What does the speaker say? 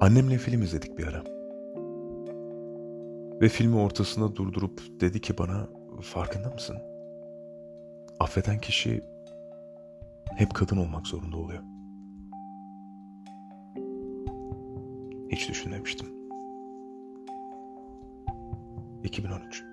Annemle film izledik bir ara. Ve filmi ortasında durdurup dedi ki bana farkında mısın? Affeden kişi hep kadın olmak zorunda oluyor. Hiç düşünmemiştim. 2013